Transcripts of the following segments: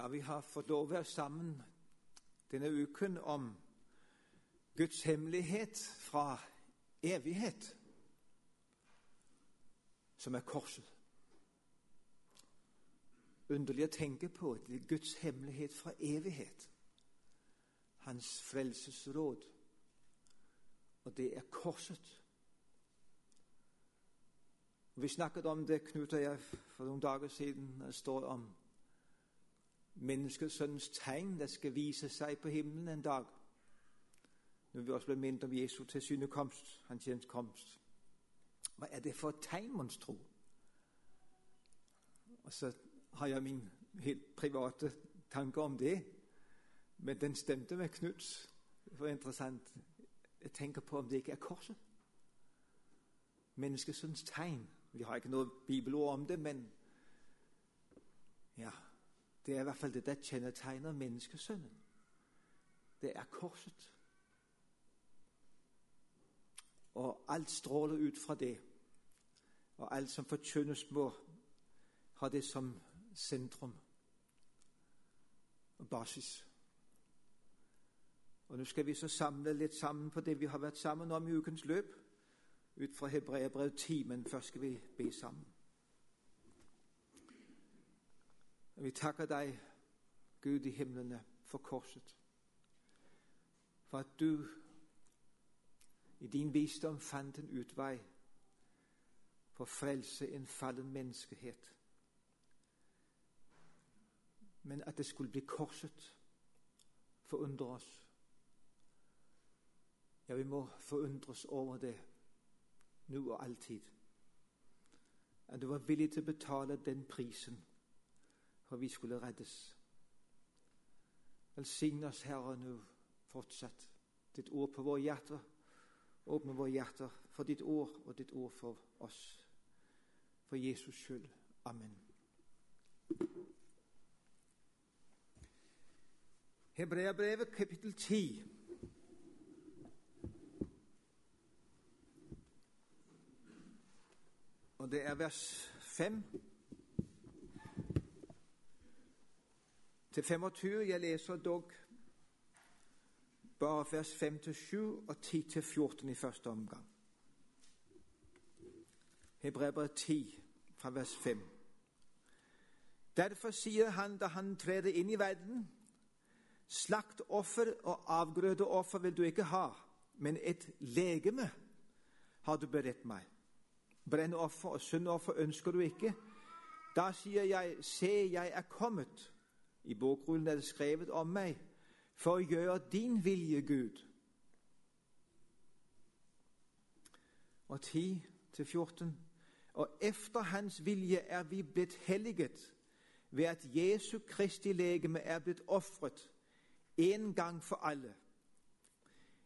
Ja, vi har fått lov å være sammen denne uken om Guds hemmelighet fra evighet, som er korset. Underlig å tenke på det er Guds hemmelighet fra evighet. Hans frelsesråd. Og det er korset. Vi snakket om det, Knut og jeg, for noen dager siden. Det står om menneskesønnens tegn der skal vise seg på himmelen en dag. Når vi også blir minnet om Jesu tilsynekomst, hans gjenkomst. Hva er det for et tegn, mon tro? Og så har jeg min helt private tanke om det. Men den stemte med Knuts. Det var interessant. Jeg tenker på om det ikke er korset. Menneskesønnens tegn. Vi har ikke noe bibelord om det, men ja, det er i hvert fall det der kjennetegner menneskesønnen. Det er korset. Og alt stråler ut fra det. Og alt som forkynnes, må ha det som sentrum og basis. Og Nå skal vi så samle litt sammen på det vi har vært sammen om i ukens løp, ut fra Hebreabrev 10, men først skal vi be sammen. Vi takker deg, Gud i himlene, for korset. For at du i din visdom fant en utvei for å frelse en fallen menneskehet. Men at det skulle bli korset, forundrer oss. Ja, vi må forundres over det nå og alltid. At du var villig til å betale den prisen for vi skulle reddes. Velsign oss, Herre, nå fortsatt. Ditt ord på våre hjerter. Åpne våre hjerter for ditt ord og ditt ord for oss. For Jesus skyld. Amen. Hebreabrevet kapittel 10. Og det er vers 5 til 25. Jeg leser dog bare vers 5-7 og 10-14 i første omgang. Hebrevet 10 fra vers 5. Derfor sier han da han trer inn i verden, slaktoffer og avgrødeoffer vil du ikke ha, men et legeme har du beredt meg. Brennoffer og syndoffer ønsker du ikke. Da sier jeg, se, jeg er kommet. I bokrullen er det skrevet om meg for å gjøre din vilje, Gud. Og 10 til 14. Og efter Hans vilje er vi blitt helliget ved at Jesu Kristi legeme er blitt ofret en gang for alle.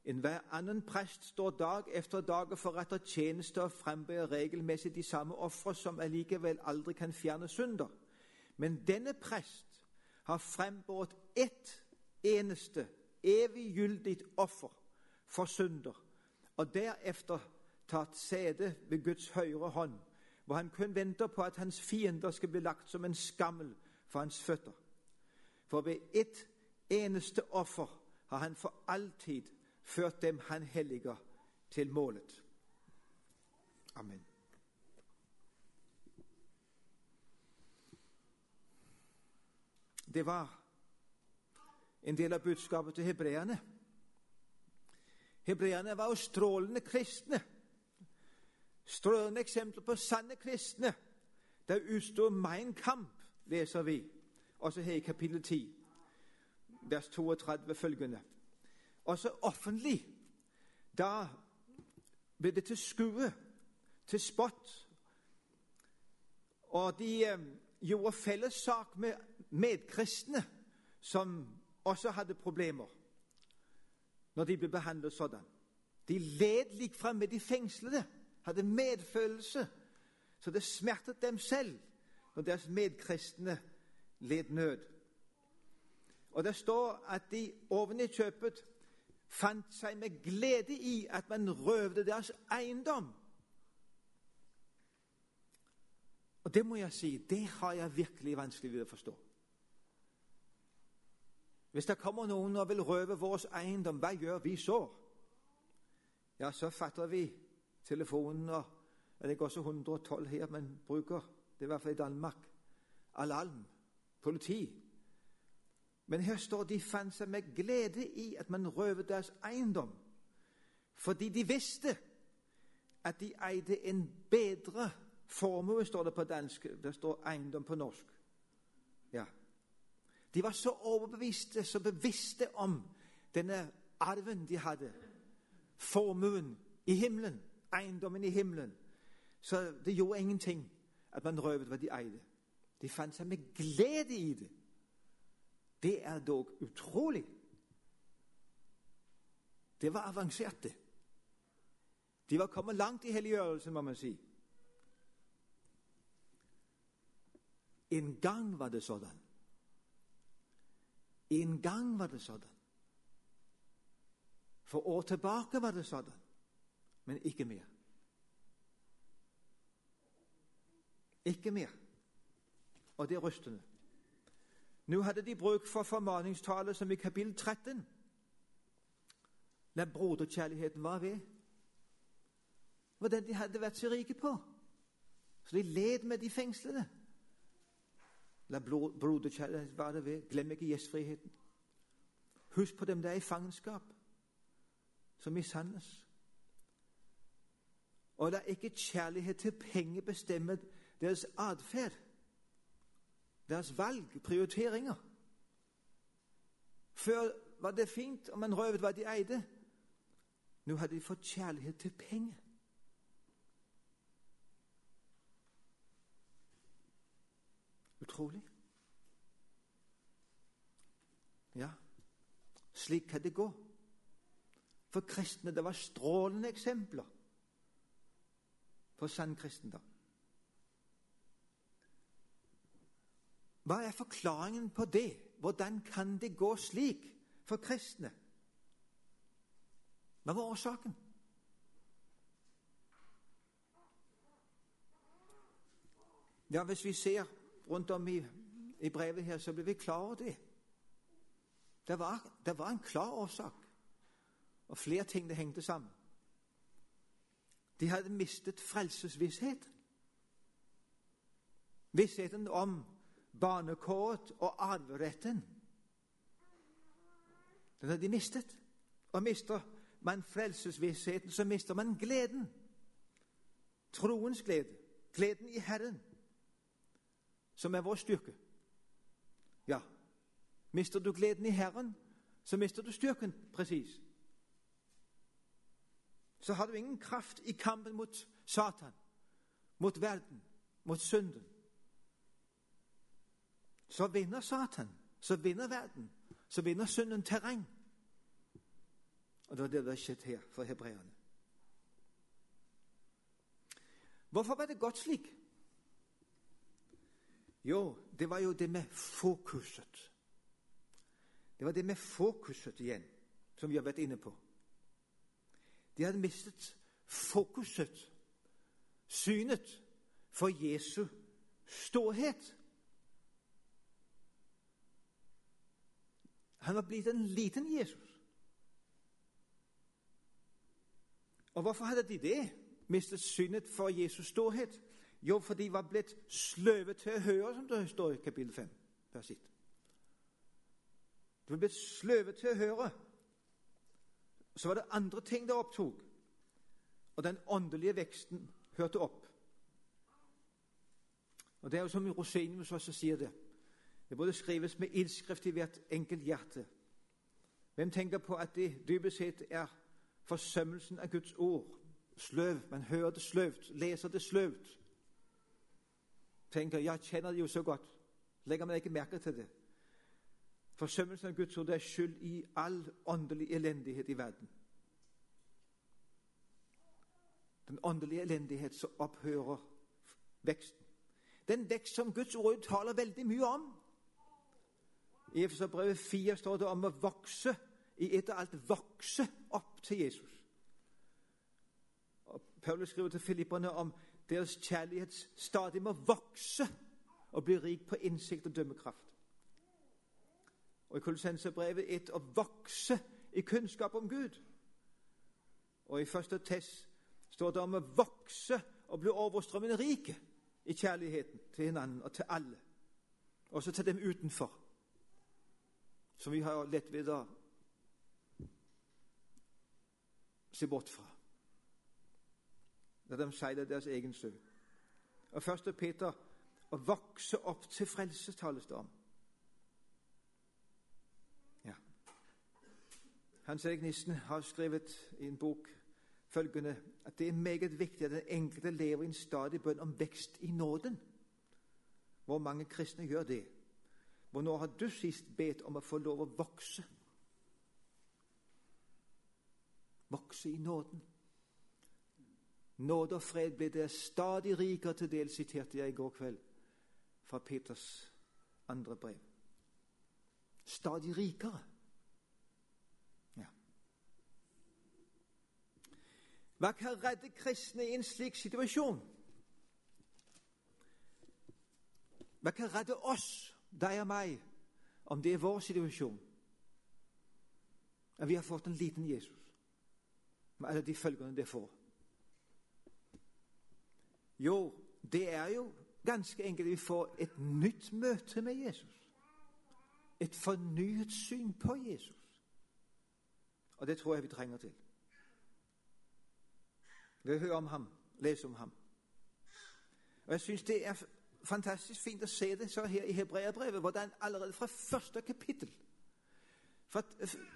Enhver annen prest står dag efter dag og forretter tjeneste og frembærer regelmessig de samme ofre som allikevel aldri kan fjerne synder. Men denne prest har frembåret ett eneste eviggyldig offer for synder, og derefter tatt sete ved Guds høyre hånd, hvor han kun venter på at hans fiender skal bli lagt som en skammel for hans føtter. For ved ett eneste offer har han for alltid ført dem han helliger, til målet. Amen. Det var en del av budskapet til hebreerne. Hebreerne var jo strålende kristne. Strålende eksempler på sanne kristne. Der utstod mein kamp, leser vi også her i kapittel 10, vers 32 følgende. Også offentlig. Da ble det til skue, til spott. Og de gjorde fellessak med medkristne som også hadde problemer når de ble behandlet sånn. De led likfram med de fengslede, hadde medfølelse, så det smertet dem selv når deres medkristne led nød. Og det står at de oven i kjøpet fant seg med glede i at man røvde deres eiendom Og det må jeg si, det har jeg virkelig vanskelig ved å forstå. Hvis det kommer noen og vil røve vår eiendom, hva gjør vi så? Ja, så fatter vi telefonen og Det er også 112 her, men bruker det er i hvert fall i Danmark. Alarm. Politi. Men her står de fant seg med glede i at man røvet deres eiendom, fordi de visste at de eide en bedre formue, står det på dansk. Det står eiendom på norsk. Ja. De var så overbeviste, så bevisste om denne arven de hadde. Formuen i himmelen, eiendommen i himmelen. Så det gjorde ingenting at man røvet hva de eide. De fant seg med glede i det. Det er dog utrolig. Det var avansert, det. De var kommet langt i helliggjørelsen, må man si. En gang var det sådan. En gang var det sådan. For år tilbake var det sådan, men ikke mer. Ikke mer. Og det er rystende. Nå hadde de bruk for formaningstale som i kapittel 13. La broderkjærligheten var ved. Det den de hadde vært så rike på. Så de led med de fengslede. La broderkjærlighet være ved. Glem ikke gjestfriheten. Husk på dem der er i fangenskap, som mishandles. Og la ikke kjærlighet til penger bestemme deres atferd, deres valg, prioriteringer. Før var det fint om man røvet hva de eide. Nå hadde de fått kjærlighet til penger. Utrolig. Ja, slik kan det gå. For kristne det var strålende eksempler på sann kristendom. Hva er forklaringen på det? Hvordan kan det gå slik for kristne? Hva var årsaken? Ja, Hvis vi ser rundt om i, i brevet her, så blir vi klar over det. Det var, det var en klar årsak, og flere ting det hengte sammen. De hadde mistet frelsesvissheten. Vissheten om barnekåret og arveretten. Den hadde de mistet. Og mister man frelsesvissheten, så mister man gleden. Troens glede. Gleden i Herren, som er vår styrke. Ja, mister du gleden i Herren, så mister du styrken presis. Så har du ingen kraft i kampen mot Satan, mot verden, mot synden så vinner Satan, så vinner verden, så vinner synden terreng. Og det var det som skjedde her for hebreerne. Hvorfor var det godt slik? Jo, det var jo det med fokuset. Det var det med fokuset igjen, som vi har vært inne på. De hadde mistet fokuset, synet, for Jesu storhet. Han var blitt en liten Jesus. Og hvorfor hadde de det? Mistet synet for Jesus storhet? Jo, for de var blitt sløve til å høre, som det står i kapittel 5, vers 1. De var blitt sløve til å høre. Så var det andre ting det opptok, og den åndelige veksten hørte opp. Og Det er jo som Rosenius også sier det. Det burde skrives med ildskrift i hvert enkelt hjerte. Hvem tenker på at det dypest sett er forsømmelsen av Guds ord? Sløv. Man hører det sløvt, leser det sløvt. Tenker jeg kjenner det jo så godt. Legger man ikke merke til det. Forsømmelsen av Guds ord er skyld i all åndelig elendighet i verden. Den åndelige elendighet som opphører veksten. Den vekst som Guds ord taler veldig mye om. I Efeserbrevet 4 står det om å vokse, i et og alt vokse opp til Jesus. Og Paulus skriver til filipperne om deres kjærlighet stadig må vokse og bli rik på innsikt og dømmekraft. Og i Kolossenserbrevet et å vokse i kunnskap om Gud. Og i første test står det om å vokse og bli overstrømmende rike i kjærligheten til hverandre og til alle. Også til dem utenfor, som vi har lett ved å se bort fra. Da de seiler deres egen sjø. Og først første Peter å vokse opp til frelse, tales det om. Ja. Hans Erik Nissen har skrevet i en bok følgende at det er meget viktig at den enkelte lever i en stadig bønn om vekst i nåden. Hvor mange kristne gjør det? Hvornår har du sist bedt om å få lov å vokse? Vokse i nåden. Nåde og fred ble det stadig rikere til del, siterte jeg i går kveld fra Peters andre brev. Stadig rikere. Ja. Hva kan redde kristne i en slik situasjon? Hva kan redde oss, deg og meg, om det er vår situasjon? At vi har fått en liten Jesus med alle de følgene det får. Jo, det er jo ganske enkelt vi får et nytt møte med Jesus. Et fornyet syn på Jesus. Og det tror jeg vi trenger til. Vi hører om ham, leser om ham. Og Jeg syns det er fantastisk fint å se det så her i Hebreabrevet, hvordan allerede fra første kapittel fra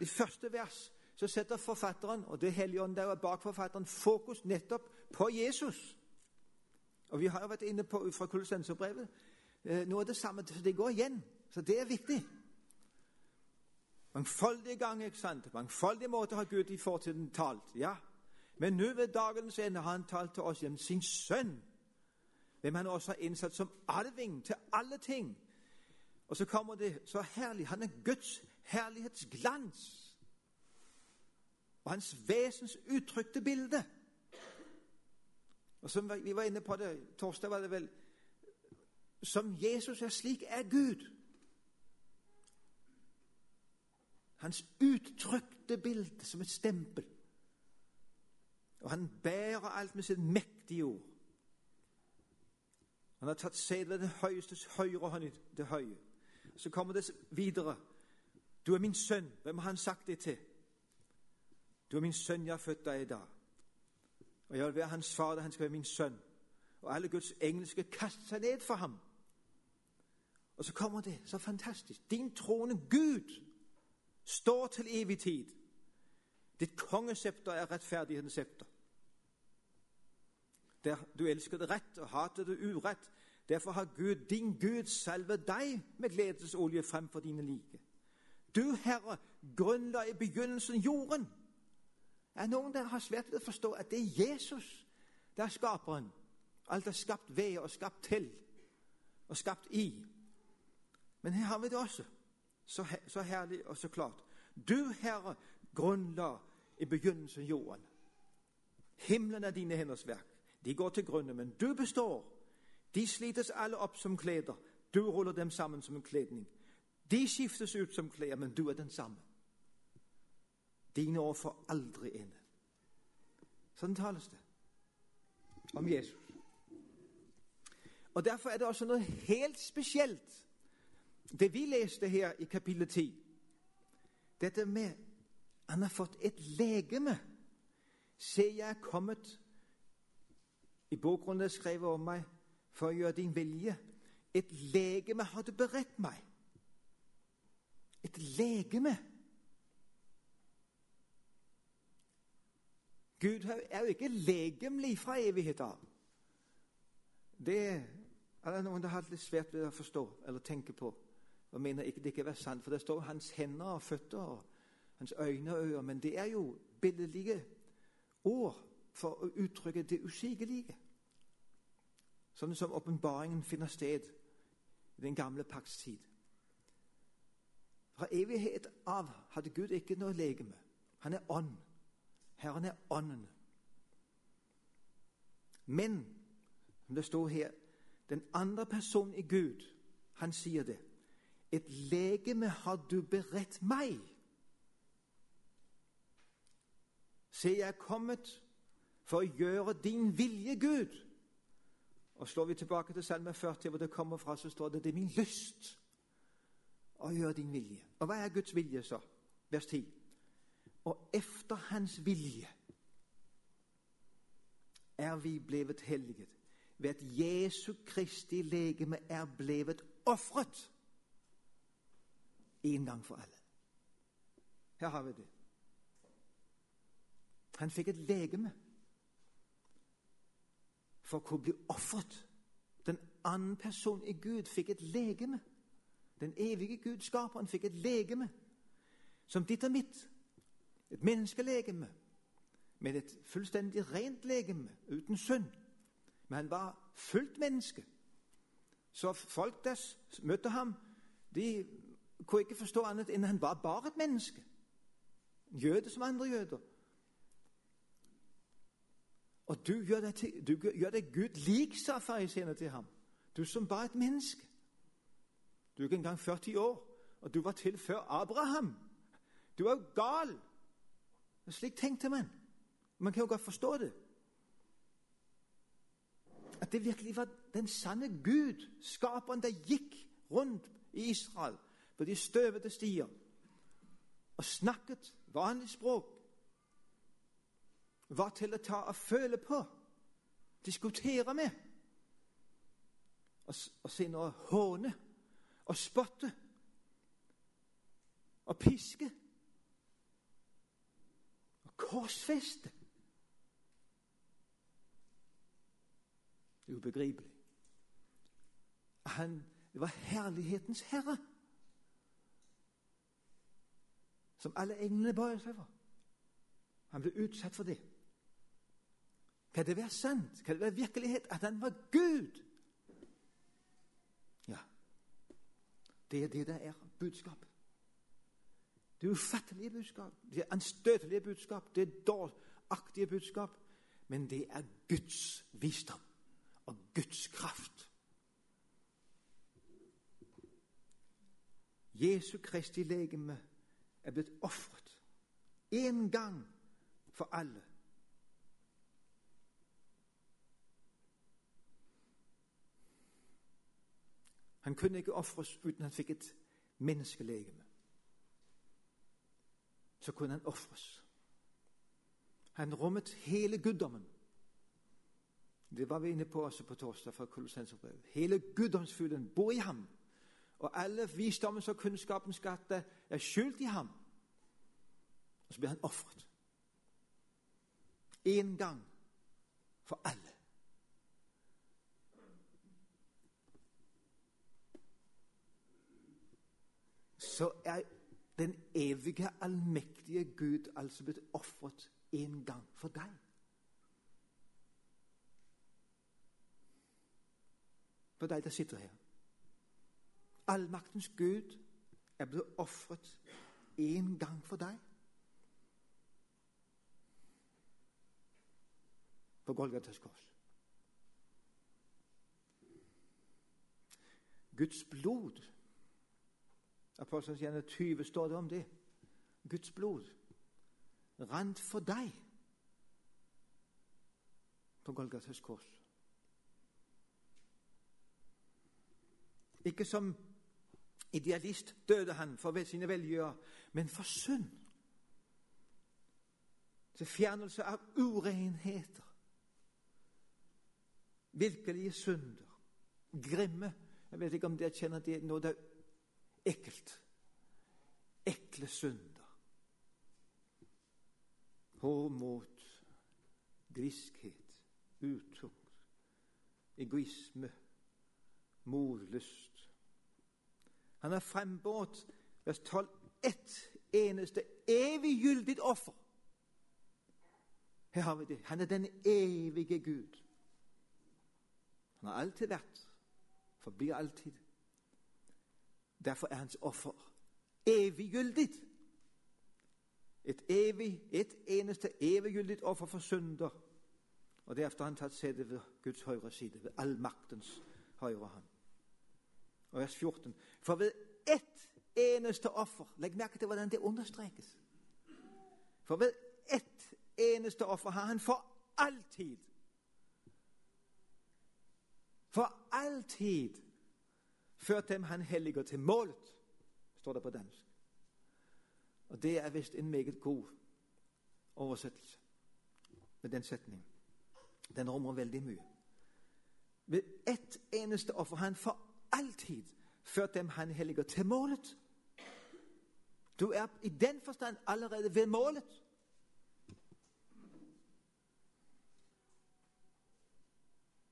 I første vers så setter forfatteren, og det hellige ånd der bak forfatteren, fokus nettopp på Jesus. Og Vi har jo vært inne på fra Kolossenserbrevet eh, noe av det samme. så Det går igjen. Så det er viktig. Mangfoldige ganger, ikke sant? Mangfoldige måter har Gud i fortiden talt. Ja, men nå ved dagens ende har han talt til oss gjennom sin sønn, hvem han også har innsatt som arving til alle ting. Og så kommer det så herlig. Han er Guds herlighetsglans. Og hans vesens uttrykte bilde. Og som vi var inne på det torsdag, var det vel Som Jesus er slik, er Gud. Hans uttrykte bilde som et stempel. Og han bærer alt med sitt mektige ord. Han har tatt seg ved den høyestes høyre hånd i det høye. Så kommer det videre. Du er min sønn. Hvem har han sagt det til? Du er min sønn, jeg har født deg i dag. Og jeg vil være hans far, han skal være min sønn. Og alle Guds engler skal kaste seg ned for ham. Og så kommer det så fantastisk. Din trone Gud står til evig tid. Ditt kongesepter er rettferdighetens septer. Der du elsker det rett og hater det urett. Derfor har Gud, din Gud, salvet deg med gledesolje fremfor dine like. Du, Herre, grunnla i begynnelsen jorden. Er noen der har svært ved å forstå at det er Jesus det er skaperen? Alt er skapt ved og skapt til og skapt i. Men her har vi det også. Så, så herlig og så klart. Du, Herre, grunnla i begynnelsen jorden. Himmelen er dine henders verk. De går til grunne, men du består. De slites alle opp som kleder. Du ruller dem sammen som en kledning. De skiftes ut som klær, men du er den samme. Dine år får aldri ende. Sånn tales det om Jesus. Og Derfor er det også noe helt spesielt, det vi leste her i kapittel 10. Dette med han har fått et legeme. Se, jeg er kommet i bakgrunnen skrevet om meg for å gjøre din vilje. Et legeme har du beredt meg. Et legeme. Gud er jo ikke legemlig fra evighet av. Det er det noen som har litt svært ved å forstå eller tenke på. Og mener ikke det ikke er sant, For det står hans hender og føtter og hans øyne og ører. Men det er jo billedlige ord for å uttrykke det usigelige. Sånn som åpenbaringen finner sted i den gamle pakts tid. Fra evighet av hadde Gud ikke noe legeme. Han er ånd. Herren er ånden. Men, som det står her, den andre personen i Gud, han sier det. Et legeme har du beredt meg. Se, jeg er kommet for å gjøre din vilje, Gud. Og Slår vi tilbake til Salme 40, hvor det kommer fra, så står det det er min lyst å gjøre din vilje. Og hva er Guds vilje, så? Vers 10. Og efter Hans vilje er vi blevet helliget ved at Jesu Kristi legeme er blevet ofret en gang for alle. Her har vi det. Han fikk et legeme for å bli ofret. Den annen person i Gud fikk et legeme. Den evige Gud, skaperen, fikk et legeme som ditt og mitt. Et menneskelegeme, men et fullstendig rent legeme, uten synd. Men han var fullt menneske. Så folk der møtte ham, de kunne ikke forstå annet enn han var bare et menneske. En Jøde som andre jøder. Og du gjør deg, til, du gjør deg Gud lik, sa fariseerne til ham. Du som bare et menneske. Du er ikke engang 40 år, og du var til før Abraham. Du er jo gal. Slik tenkte man. Man kan jo godt forstå det. At det virkelig var den sanne Gud, skaperen, der gikk rundt i Israel på de støvete stier og snakket vanlig språk var til å ta og føle på, diskutere med. Og, og senere håne og spotte og piske korsfeste. Ubegripelig. Han var herlighetens herre, som alle englene bøyer seg for. Han ble utsatt for det. Kan det være sant? Kan det være virkelighet at han var Gud? Ja. Det er det der er budskapet. Det er ufattelige budskap, det er anstøtelige budskap, det er dåraktige budskap. Men det er Guds visdom og Guds kraft. Jesu Kristi legeme er blitt ofret én gang for alle. Han kunne ikke ofres uten han fikk et menneskelegeme. Så kunne han ofres. Han rommet hele guddommen. Det var vi inne på også på torsdag fra Kolossenserbrevet. Hele guddomsfuglen bor i ham. Og alle visdommens og kunnskapens skatter er skjult i ham. Og så blir han ofret. En gang for alle. så er den evige, allmektige Gud altså blitt ofret en gang for deg. For deg der sitter her. Allmaktens Gud er blitt ofret en gang for deg. På Golgatas kors. Guds blod Apostelens 20 står det om det. Guds blod rant for deg på Golgatas kors. Ikke som idealist døde han for sine velgjører, men for synd. Til fjernelse av urenheter. Virkelige synder. Grimme. Jeg vet ikke om dere kjenner det nå. det er ekkelt. Ekle synder. Hårmot, griskhet, utukt, egoisme, morlyst. Han har frembåret, vers 12, ett eneste eviggyldig offer. Her har vi det. Han er den evige Gud. Han har alltid vært, forblir alltid. Derfor er hans offer eviggyldig. Et, evig, et eneste eviggyldig offer for synder. Og Derefter har han tatt sete ved Guds høyre side, ved allmaktens høyre hånd. Og vers 14. For ved ett eneste offer Legg merke til hvordan det understrekes. For ved ett eneste offer har han for alltid For alltid ført dem han helliger til målet, står det på dansk. Og det er visst en meget god oversettelse med den setningen. Den rommer veldig mye. Ved ett eneste offer han for alltid ført dem han helliger, til målet. Du er i den forstand allerede ved målet.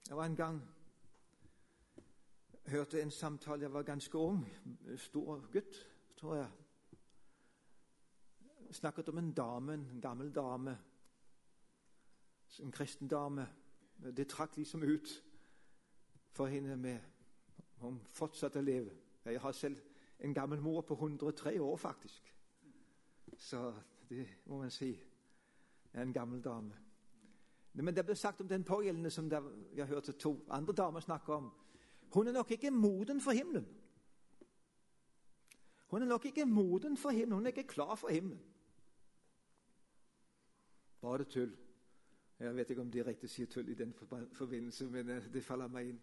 Jeg var en gang hørte en samtale Jeg var ganske ung, stor gutt, tror jeg. Snakket om en dame, en gammel dame. En kristen dame. Det trakk liksom ut for henne med Hun fortsatte å leve. Jeg har selv en gammel mor på 103 år, faktisk. Så det må man si er en gammel dame. Men det ble sagt om den pågjeldende som jeg hørte to andre damer snakke om. Hun er nok ikke moden for himmelen. Hun er nok ikke moden for himmelen. Hun er ikke klar for himmelen. Bare tull. Jeg vet ikke om de riktig sier tull i den forbindelse, men eh, det faller meg inn.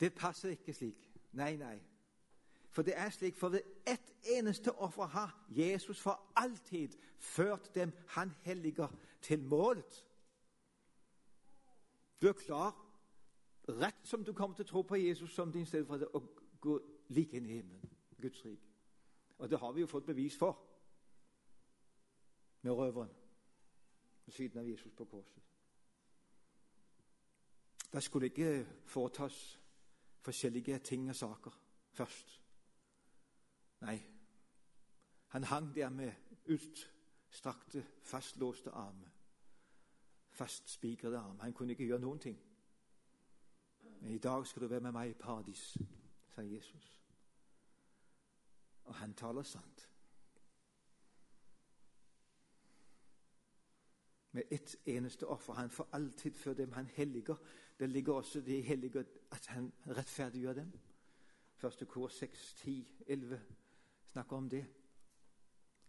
Det passer ikke slik. Nei, nei. For det er slik, for ved ett eneste offer har Jesus for alltid ført dem han helliger til målet. Du er klar rett som du kommer til å tro på Jesus som din stedfortreder, og gå like inn i himmelen, Guds rik. Og det har vi jo fått bevis for med røveren ved siden av Jesus på korset. Det skulle ikke foretas forskjellige ting og saker først. Nei, han hang der med utstrakte, fastlåste armer. Fastspikrede armer. Han kunne ikke gjøre noen ting. Men i dag skal du være med meg i paradis, sa Jesus. Og han taler sant. Med ett eneste offer. Han får alltid for dem han helliger. Det ligger også det hellige at han rettferdiggjør dem. Første kor 6, 10, 11 snakker om det.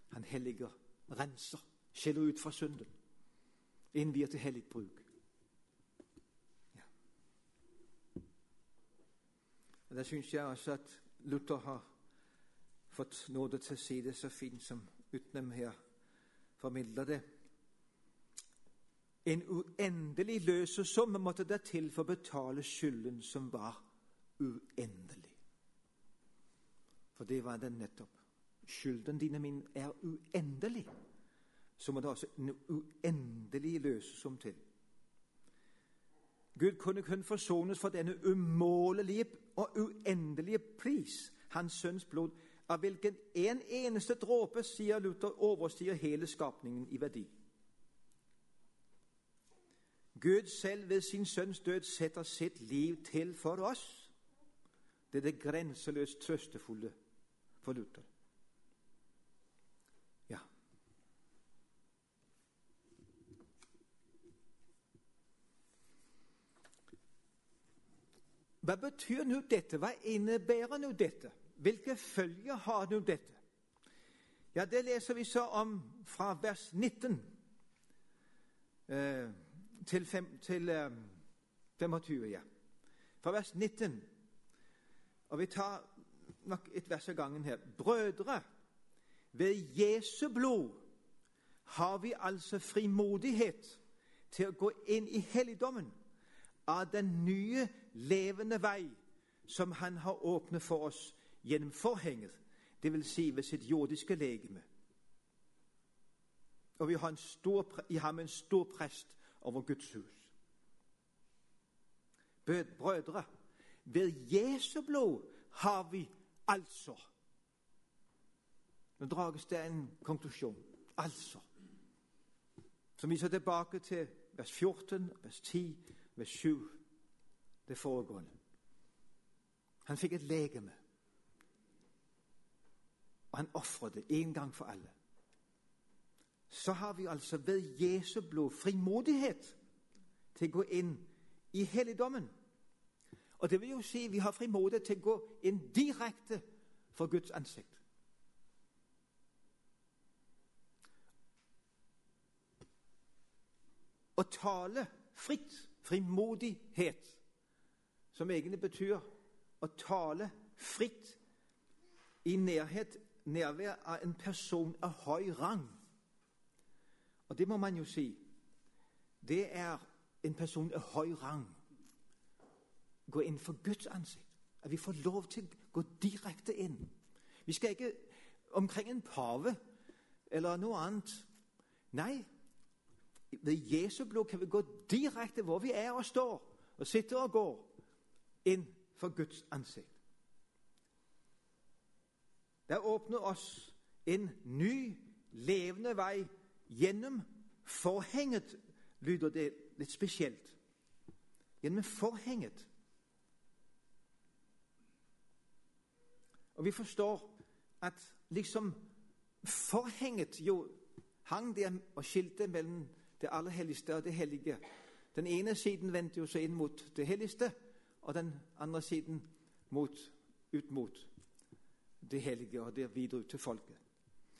Han helliger, renser, skjeller ut fra synden. Innvier til hellig bruk. Og Der syns jeg også at Luther har fått nåde til å si det så fint som Utnem her formidler det. En uendelig løsesum måtte det til for å betale skylden som var uendelig. For det var den nettopp. Skylden din og min er uendelig. Så må det også en uendelig løsesum til. Gud kunne kun forsones for denne umålelige og uendelige pris, hans sønns blod, av hvilken en eneste dråpe, sier Luther, overstiger hele skapningen i verdi. Gud selv ved sin sønns død setter sitt liv til for oss. Det er det grenseløst trøstefulle for Luther. Hva betyr nå dette? Hva innebærer nå dette? Hvilke følger har nå dette? Ja, Det leser vi så om fra vers 19 eh, til, fem, til eh, 25. Ja. Fra vers 19. Og vi tar nok et vers av gangen her. Brødre, ved Jesu blod har vi altså frimodighet til å gå inn i helligdommen av den nye, levende vei som Han har åpnet for oss gjennom forhenget, dvs. Si ved sitt jordiske legeme. Og vi har en stor, i ham en stor prest over Guds hus. Brødre, ved Jesu blod har vi altså Nå drages det en konklusjon. Altså. Som viser tilbake til vers 14, vers 10 ved sju det foregående. Han fikk et legeme. Og han ofret det en gang for alle. Så har vi altså ved Jesu blod frimodighet til å gå inn i helligdommen. Og det vil jo si vi har frimodighet til å gå inn direkte for Guds ansikt. Å tale fritt, frimodighet, som egentlig betyr å tale fritt i nærhet, nærvær av en person av høy rang. Og det må man jo si. Det er en person av høy rang. Gå inn for Guds ansikt. At vi får lov til å gå direkte inn. Vi skal ikke omkring en pave eller noe annet. Nei, ved Jesu blod kan vi gå direkte hvor vi er og står, og sitter og går, inn for Guds ansikt. Det åpner oss en ny, levende vei gjennom forhenget, lyder det litt spesielt. Gjennom forhenget. Og vi forstår at liksom forhenget jo hang der og skilte mellom det aller helligste og det hellige. Den ene siden vendte jo seg inn mot det helligste, og den andre siden mot, ut mot det hellige og der videre ut til folket.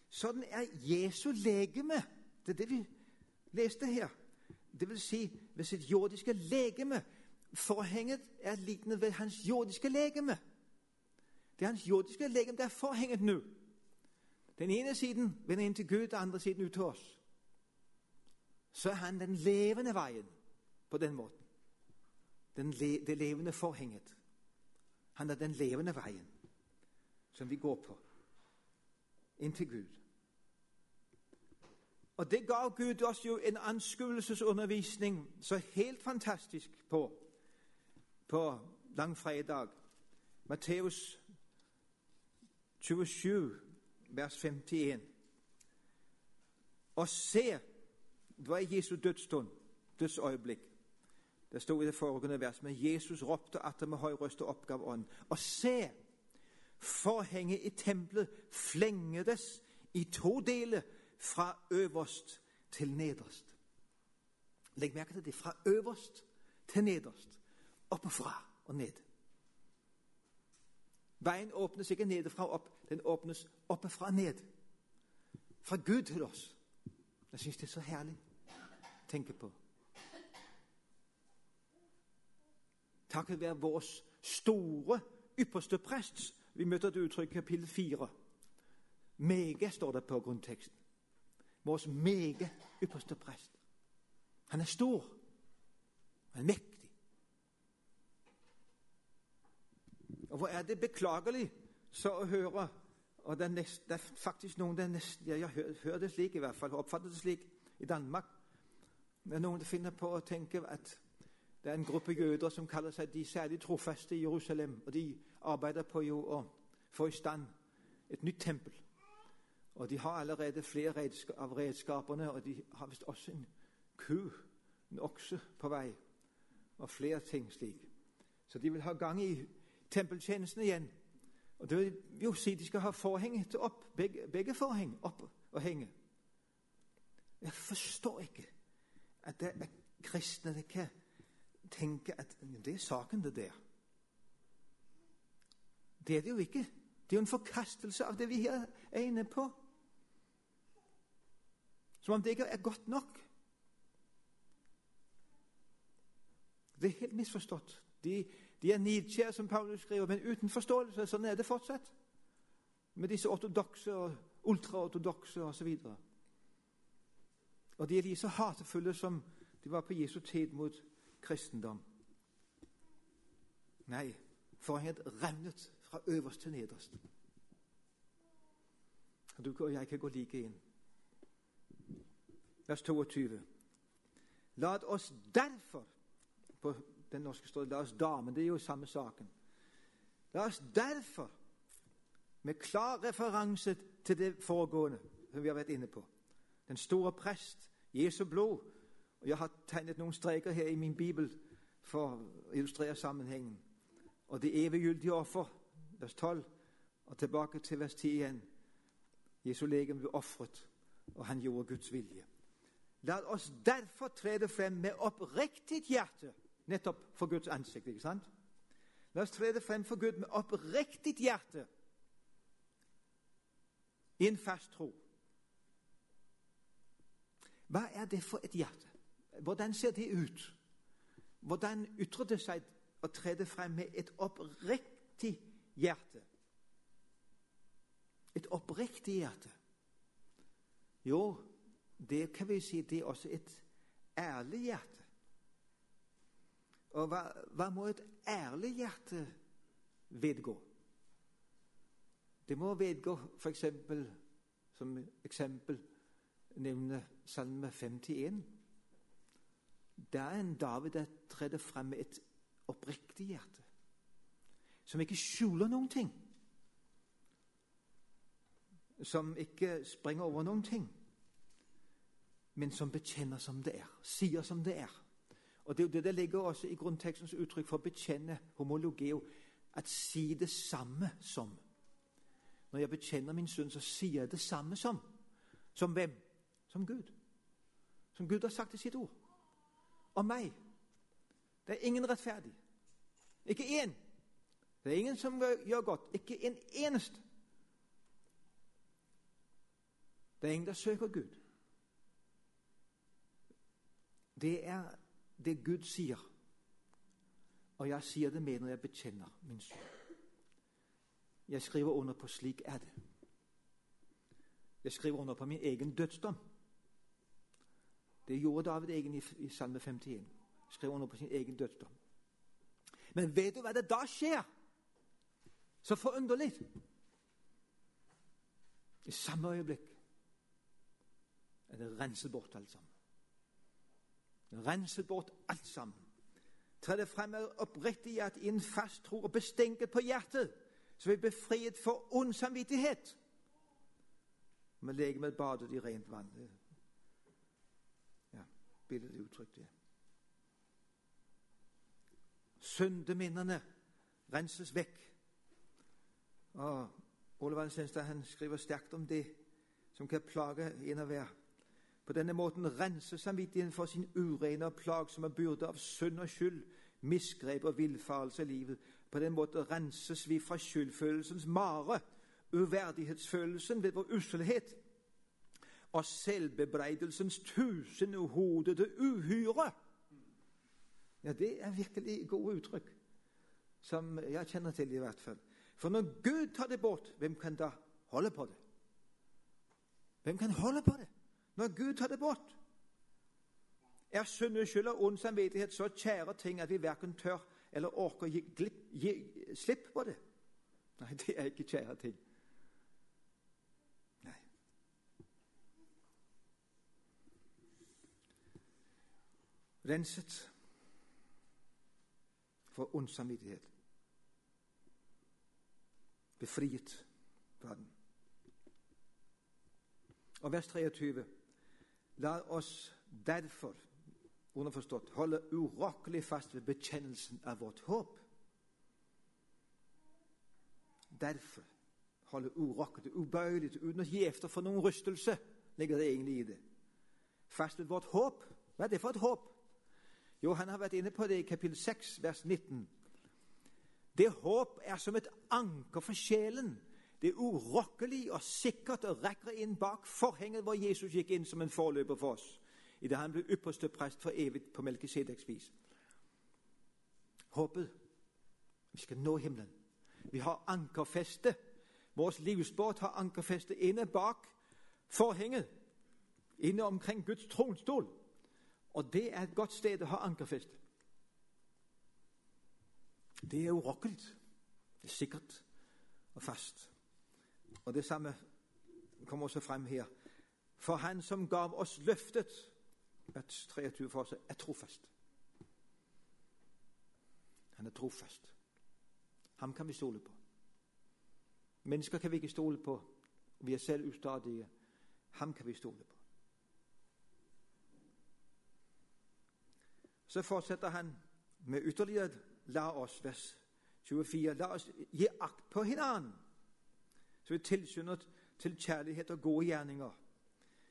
Sånn er Jesu legeme. Det er det vi leste her. Det vil si ved sitt jordiske legeme. Forhenget er lignende ved hans jordiske legeme. Det er hans jordiske legeme. Det er forhenget nå. Den ene siden vender inn til Gud, den andre siden ut til oss. Så er han den levende veien på den måten. Den le det levende forhenget. Han er den levende veien som vi går på inn til Gud. Og det gav Gud oss jo en anskuelsesundervisning så helt fantastisk på på langfredag. Matteus 27, vers 51. Og se, det var i Jesu dødsstund, dødsøyeblikk. Det sto i det foregående vers, men Jesus ropte atter med høy røst og oppgav ånden. Og se, Forhenget i tempelet flengedes i to deler, fra øverst til nederst. Legg merke til det. Fra øverst til nederst. Oppefra og ned. Veien åpnes ikke nedefra og opp, den åpnes oppefra og ned. Fra Gud til oss. Jeg syns det er så herlig tenke på. Takket være vår store ypperste prest vi møter det uttrykk kapittel 4. Mege står det på grunnteksten. Vår mege ypperste prest. Han er stor. Han er mektig. Og hvor er det beklagelig så å høre og det er, nest, det er faktisk noen det er nest, Jeg hørt det slik, i hvert fall, oppfattet det slik i Danmark. Er noen finner på å tenke at det er en gruppe jøder som kaller seg de særlig trofaste i Jerusalem. Og de arbeider på å få i stand et nytt tempel. Og de har allerede flere av redskapene, og de har visst også en ku, en okse, på vei. Og flere ting slik. Så de vil ha gang i tempeltjenesten igjen. Og det vil jo si de skal ha forhenget opp, begge, begge forheng opp og henge. Jeg forstår ikke at det er kristne det ikke tenker at det er saken, det der. Det er det jo ikke. Det er jo en forkastelse av det vi her er inne på. Som om det ikke er godt nok. Det er helt misforstått. De, de er nidkjære, som Paulus skriver, men uten forståelse. Sånn er det fortsatt. Med disse ortodokse og ultraortodokse osv. Og, de er like så hatefulle som de var på Jesu tid mot kristendom. Nei, forhenget revnet fra øverst til nederst. Og du og jeg kan gå like inn. Vers 22. La oss derfor På den norske står det 'la oss da', men det er jo samme saken. La oss derfor, med klar referanse til det foregående som vi har vært inne på, den store prest, Jesu blod og Jeg har tegnet noen streker her i min bibel for å illustrere sammenhengen. Og det eviggyldige offer, vers 12, og tilbake til vers 10 igjen. Jesu legeme ble ofret, og han gjorde Guds vilje. La oss derfor trede frem med oppriktig hjerte, nettopp for Guds ansikt. ikke sant? La oss trede frem for Gud med oppriktig hjerte. i en fast tro. Hva er det for et hjerte? Hvordan ser det ut? Hvordan ytrer det seg å tre frem med et oppriktig hjerte? Et oppriktig hjerte. Jo, det kan vi si det er også et ærlig hjerte. Og hva, hva må et ærlig hjerte vedgå? Det må vedgå f.eks. som eksempel nevne Salme 51. Det er en David der trer frem med et oppriktig hjerte, som ikke skjuler noen ting. Som ikke springer over noen ting, men som bekjenner som det er, sier som det er. Og Det det ligger også i grunntekstens uttrykk for å bekjenne homologeo, at si det samme som. Når jeg bekjenner min synd, så sier jeg det samme som. Som hvem? Som Gud. Som Gud har sagt i sitt ord. Om meg. Det er ingen rettferdig. Ikke én. Det er ingen som gjør godt. Ikke en eneste. Det er ingen der søker Gud. Det er det Gud sier. Og jeg sier det med når jeg bekjenner min synd. Jeg skriver under på 'slik er det'. Jeg skriver under på min egen dødsdom. Det gjorde David egentlig i Salme 51. Skrev under på sin egen dødsdom. Men vet du hva det da skjer? Så forunderlig. I samme øyeblikk er det renset bort alt sammen. Renset bort alt sammen. Tre det frem med oppriktig at i en fast tro og bestenket på hjertet, så vi er befriet for ond samvittighet. Med legemet badet i rent vann billedlig uttrykt det. Syndeminnene renses vekk. Og Ole Valsenstad han skriver sterkt om det som kan plage en av hver. På denne måten renses samvittigheten for sin urene og plagsomme byrde av synd og skyld, misgrep og villfarelse i livet. På den måten renses vi fra skyldfølelsens mare, uverdighetsfølelsen ved vår usselhet og selvbebreidelsens tusenhodede uhyre. Ja, det er virkelig gode uttrykk, som jeg kjenner til i hvert fall. For når Gud tar det bort, hvem kan da holde på det? Hvem kan holde på det når Gud tar det bort? Er synd, skyld og ond samvittighet så kjære ting at vi verken tør eller orker gi, glipp, gi slipp på det? Nei, det er ikke kjære ting. Renset for ond samvittighet. Befriet fra den. Og vers 23. La oss derfor, underforstått, holde urokkelig fast ved bekjennelsen av vårt håp. Derfor holde urokkelig, ubøyelig, uten å gi efter for noen rystelse, ligger det egentlig i det. Fast ved vårt håp. Hva er det for et håp? Jo, han har vært inne på det i kapittel 6, vers 19. Det håp er som et anker for sjelen. Det er urokkelig og sikkert og rekker inn bak forhenget hvor Jesus gikk inn som en forløper for oss idet han ble ypperste prest for evig på Melkisedeks vis. Håpet vi skal nå himmelen. Vi har ankerfeste. Vår livsbåt har ankerfeste inne bak forhenget. Inne omkring Guds tronstol. Og det er et godt sted å ha ankerfeste. Det er urokkelig. Det er sikkert og fast. Og det samme kommer også frem her. For Han som gav oss løftet, vers 23 for seg, er trofast. Han er trofast. Ham kan vi stole på. Mennesker kan vi ikke stole på. Vi er selv ustadige. Ham kan vi stole på. Så fortsetter han med ytterligere La oss, vers 24, la oss gi akt på hverandre. Så vi tilskynder til kjærlighet og gode gjerninger.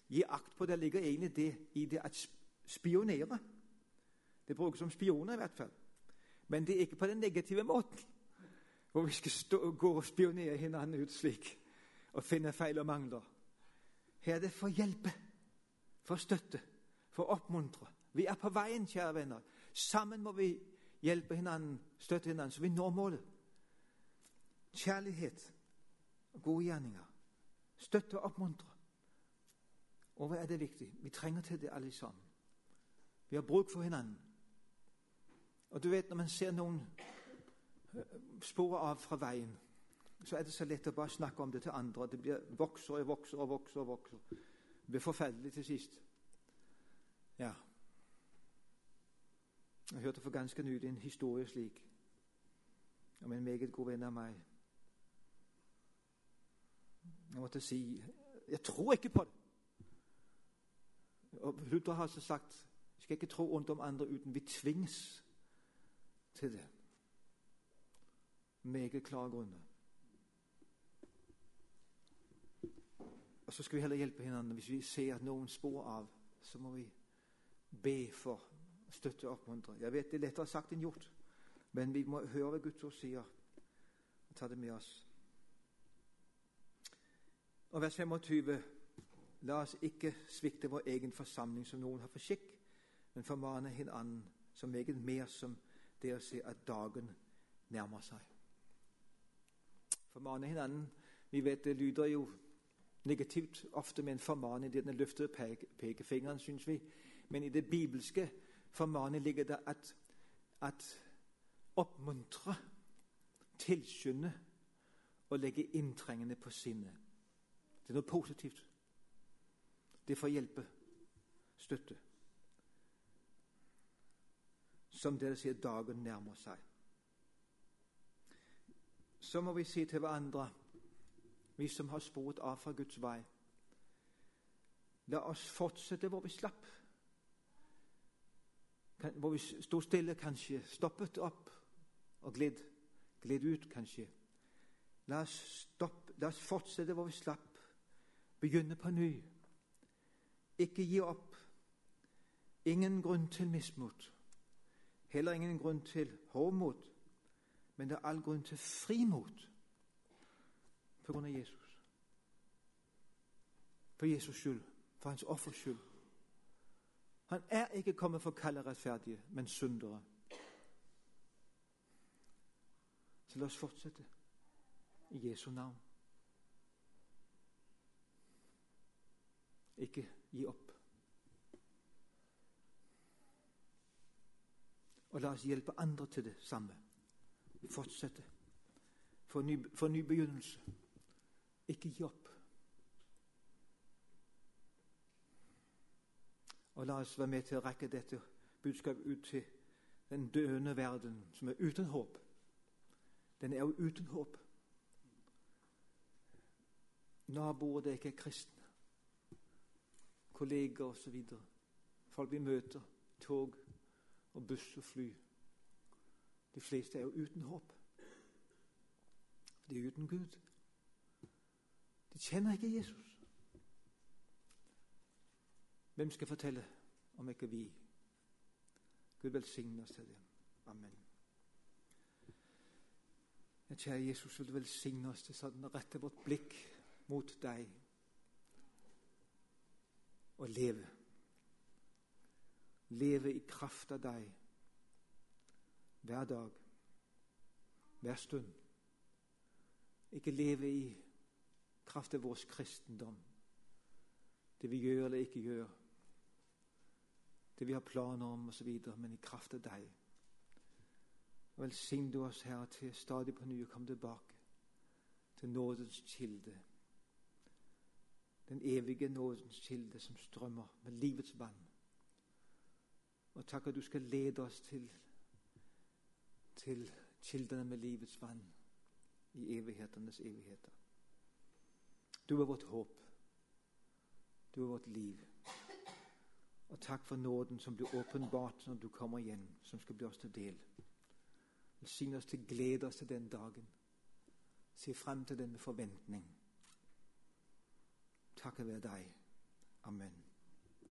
Gi akt på det ligger egentlig det i det at spionere. Det brukes som spioner i hvert fall. Men det er ikke på den negative måten, hvor vi skal stå, gå og spionere hverandre ut slik og finne feil og mangler. Her er det for å hjelpe, for å støtte, for å oppmuntre. Vi er på veien, kjære venner. Sammen må vi hjelpe hverandre, støtte hverandre, så vi når målet. Kjærlighet gode gjerninger. Støtte og oppmuntre. Og hva er det viktig? Vi trenger til det alle sammen. Vi har bruk for hverandre. Og du vet, når man ser noen spore spor av fra veien, så er det så lett å bare snakke om det til andre. Det blir vokser og vokser og vokser. og vokser. Det blir forferdelig til sist. Ja. Jeg hørte for ganske nylig en historie slik om en meget god venn av meg. Jeg måtte si jeg tror ikke på det. Og Luther har altså sagt vi skal ikke tro ondt om andre uten vi tvinges til det. Meget klare grunner. Og så skal vi heller hjelpe hverandre. Hvis vi ser noen spor av, så må vi be for støtte og oppmuntre. Jeg vet det er lettere sagt enn gjort, men vi må høre hva Guds ord sier, og ta det med oss. Og vers 25. La oss ikke svikte vår egen forsamling som noen har for skikk, men formane hinanden som meget mer som dere ser at dagen nærmer seg. Formane hinanden Vi vet det lyder jo negativt ofte med en formaning, den løftede pekefingeren, syns vi. Men i det bibelske formaning ligger det at, at oppmuntre, tilskynde og legge inntrengende på sinnet. Det er noe positivt. Det får hjelpe, støtte. Som dere sier, dagen nærmer seg. Så må vi si til hverandre, vi som har sporet av fra Guds vei La oss fortsette hvor vi slapp hvor vi sto stille, kanskje, stoppet opp og gled, gled ut, kanskje. La oss, stoppe, la oss fortsette hvor vi slapp, begynne på ny. Ikke gi opp. Ingen grunn til mismot. Heller ingen grunn til hovmot, men det er all grunn til frimot på grunn av Jesus. For Jesus skyld, for hans offers skyld. Han er ikke kommet for å kalle rettferdige, men syndere. Så la oss fortsette i Jesu navn. Ikke gi opp. Og la oss hjelpe andre til det samme. Fortsette. For ny, ny begynnelse. Ikke gi opp. Og la oss være med til å rekke dette budskapet ut til den døende verden, som er uten håp. Den er jo uten håp. Naboer det ikke er kristne, kolleger osv. Folk vi møter, tog og buss og fly. De fleste er jo uten håp. De er uten Gud. De kjenner ikke Jesus. Hvem skal fortelle om ikke vi? Gud velsigne oss til det. Amen. Ja, kjære Jesus, vil du velsigne oss til sånn å rette vårt blikk mot deg og leve. Leve i kraft av deg hver dag, hver stund. Ikke leve i kraft av vår kristendom, det vi gjør eller ikke gjør det vi har planer om osv., men i kraft av deg. Velsign du oss, Herre, til stadig på ny å komme tilbake til nådens kilde. Den evige nådens kilde som strømmer med livets vann. Og takk at du skal lede oss til, til kildene med livets vann i evighetenes evigheter. Du er vårt håp. Du er vårt liv. Og takk for nåden som blir åpenbart når du kommer igjen, som skal bli oss til del. Velsign oss til glede oss til den dagen. Se frem til den med forventning. Takket være deg. Amen.